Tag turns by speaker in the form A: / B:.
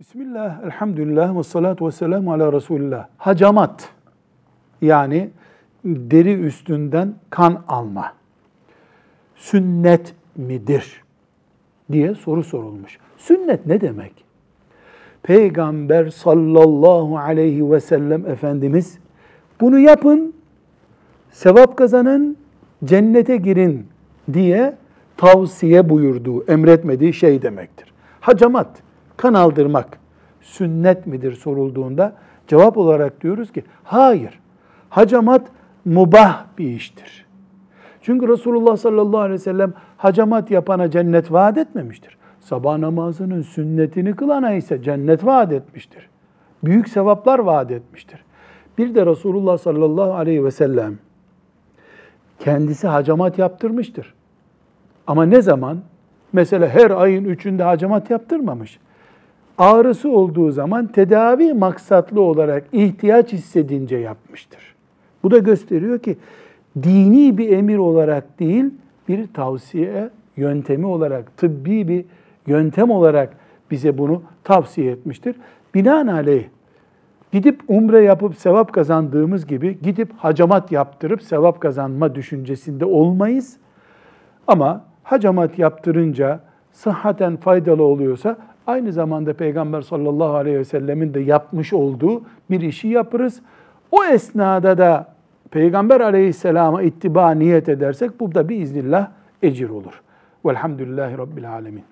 A: Bismillah, elhamdülillah ve salatu ve selamu ala Resulillah. Hacamat yani deri üstünden kan alma sünnet midir diye soru sorulmuş. Sünnet ne demek? Peygamber sallallahu aleyhi ve sellem Efendimiz bunu yapın, sevap kazanın, cennete girin diye tavsiye buyurduğu, emretmediği şey demektir. Hacamat, kan aldırmak sünnet midir sorulduğunda cevap olarak diyoruz ki hayır. Hacamat mubah bir iştir. Çünkü Resulullah sallallahu aleyhi ve sellem hacamat yapana cennet vaat etmemiştir. Sabah namazının sünnetini kılana ise cennet vaat etmiştir. Büyük sevaplar vaat etmiştir. Bir de Resulullah sallallahu aleyhi ve sellem kendisi hacamat yaptırmıştır. Ama ne zaman? Mesela her ayın üçünde hacamat yaptırmamış. Ağrısı olduğu zaman tedavi maksatlı olarak ihtiyaç hissedince yapmıştır. Bu da gösteriyor ki dini bir emir olarak değil, bir tavsiye yöntemi olarak, tıbbi bir yöntem olarak bize bunu tavsiye etmiştir. Binaenaleyh gidip umre yapıp sevap kazandığımız gibi gidip hacamat yaptırıp sevap kazanma düşüncesinde olmayız. Ama hacamat yaptırınca sıhhaten faydalı oluyorsa aynı zamanda Peygamber sallallahu aleyhi ve sellemin de yapmış olduğu bir işi yaparız. O esnada da Peygamber aleyhisselama ittiba niyet edersek bu da biiznillah ecir olur. Velhamdülillahi Rabbil alemin.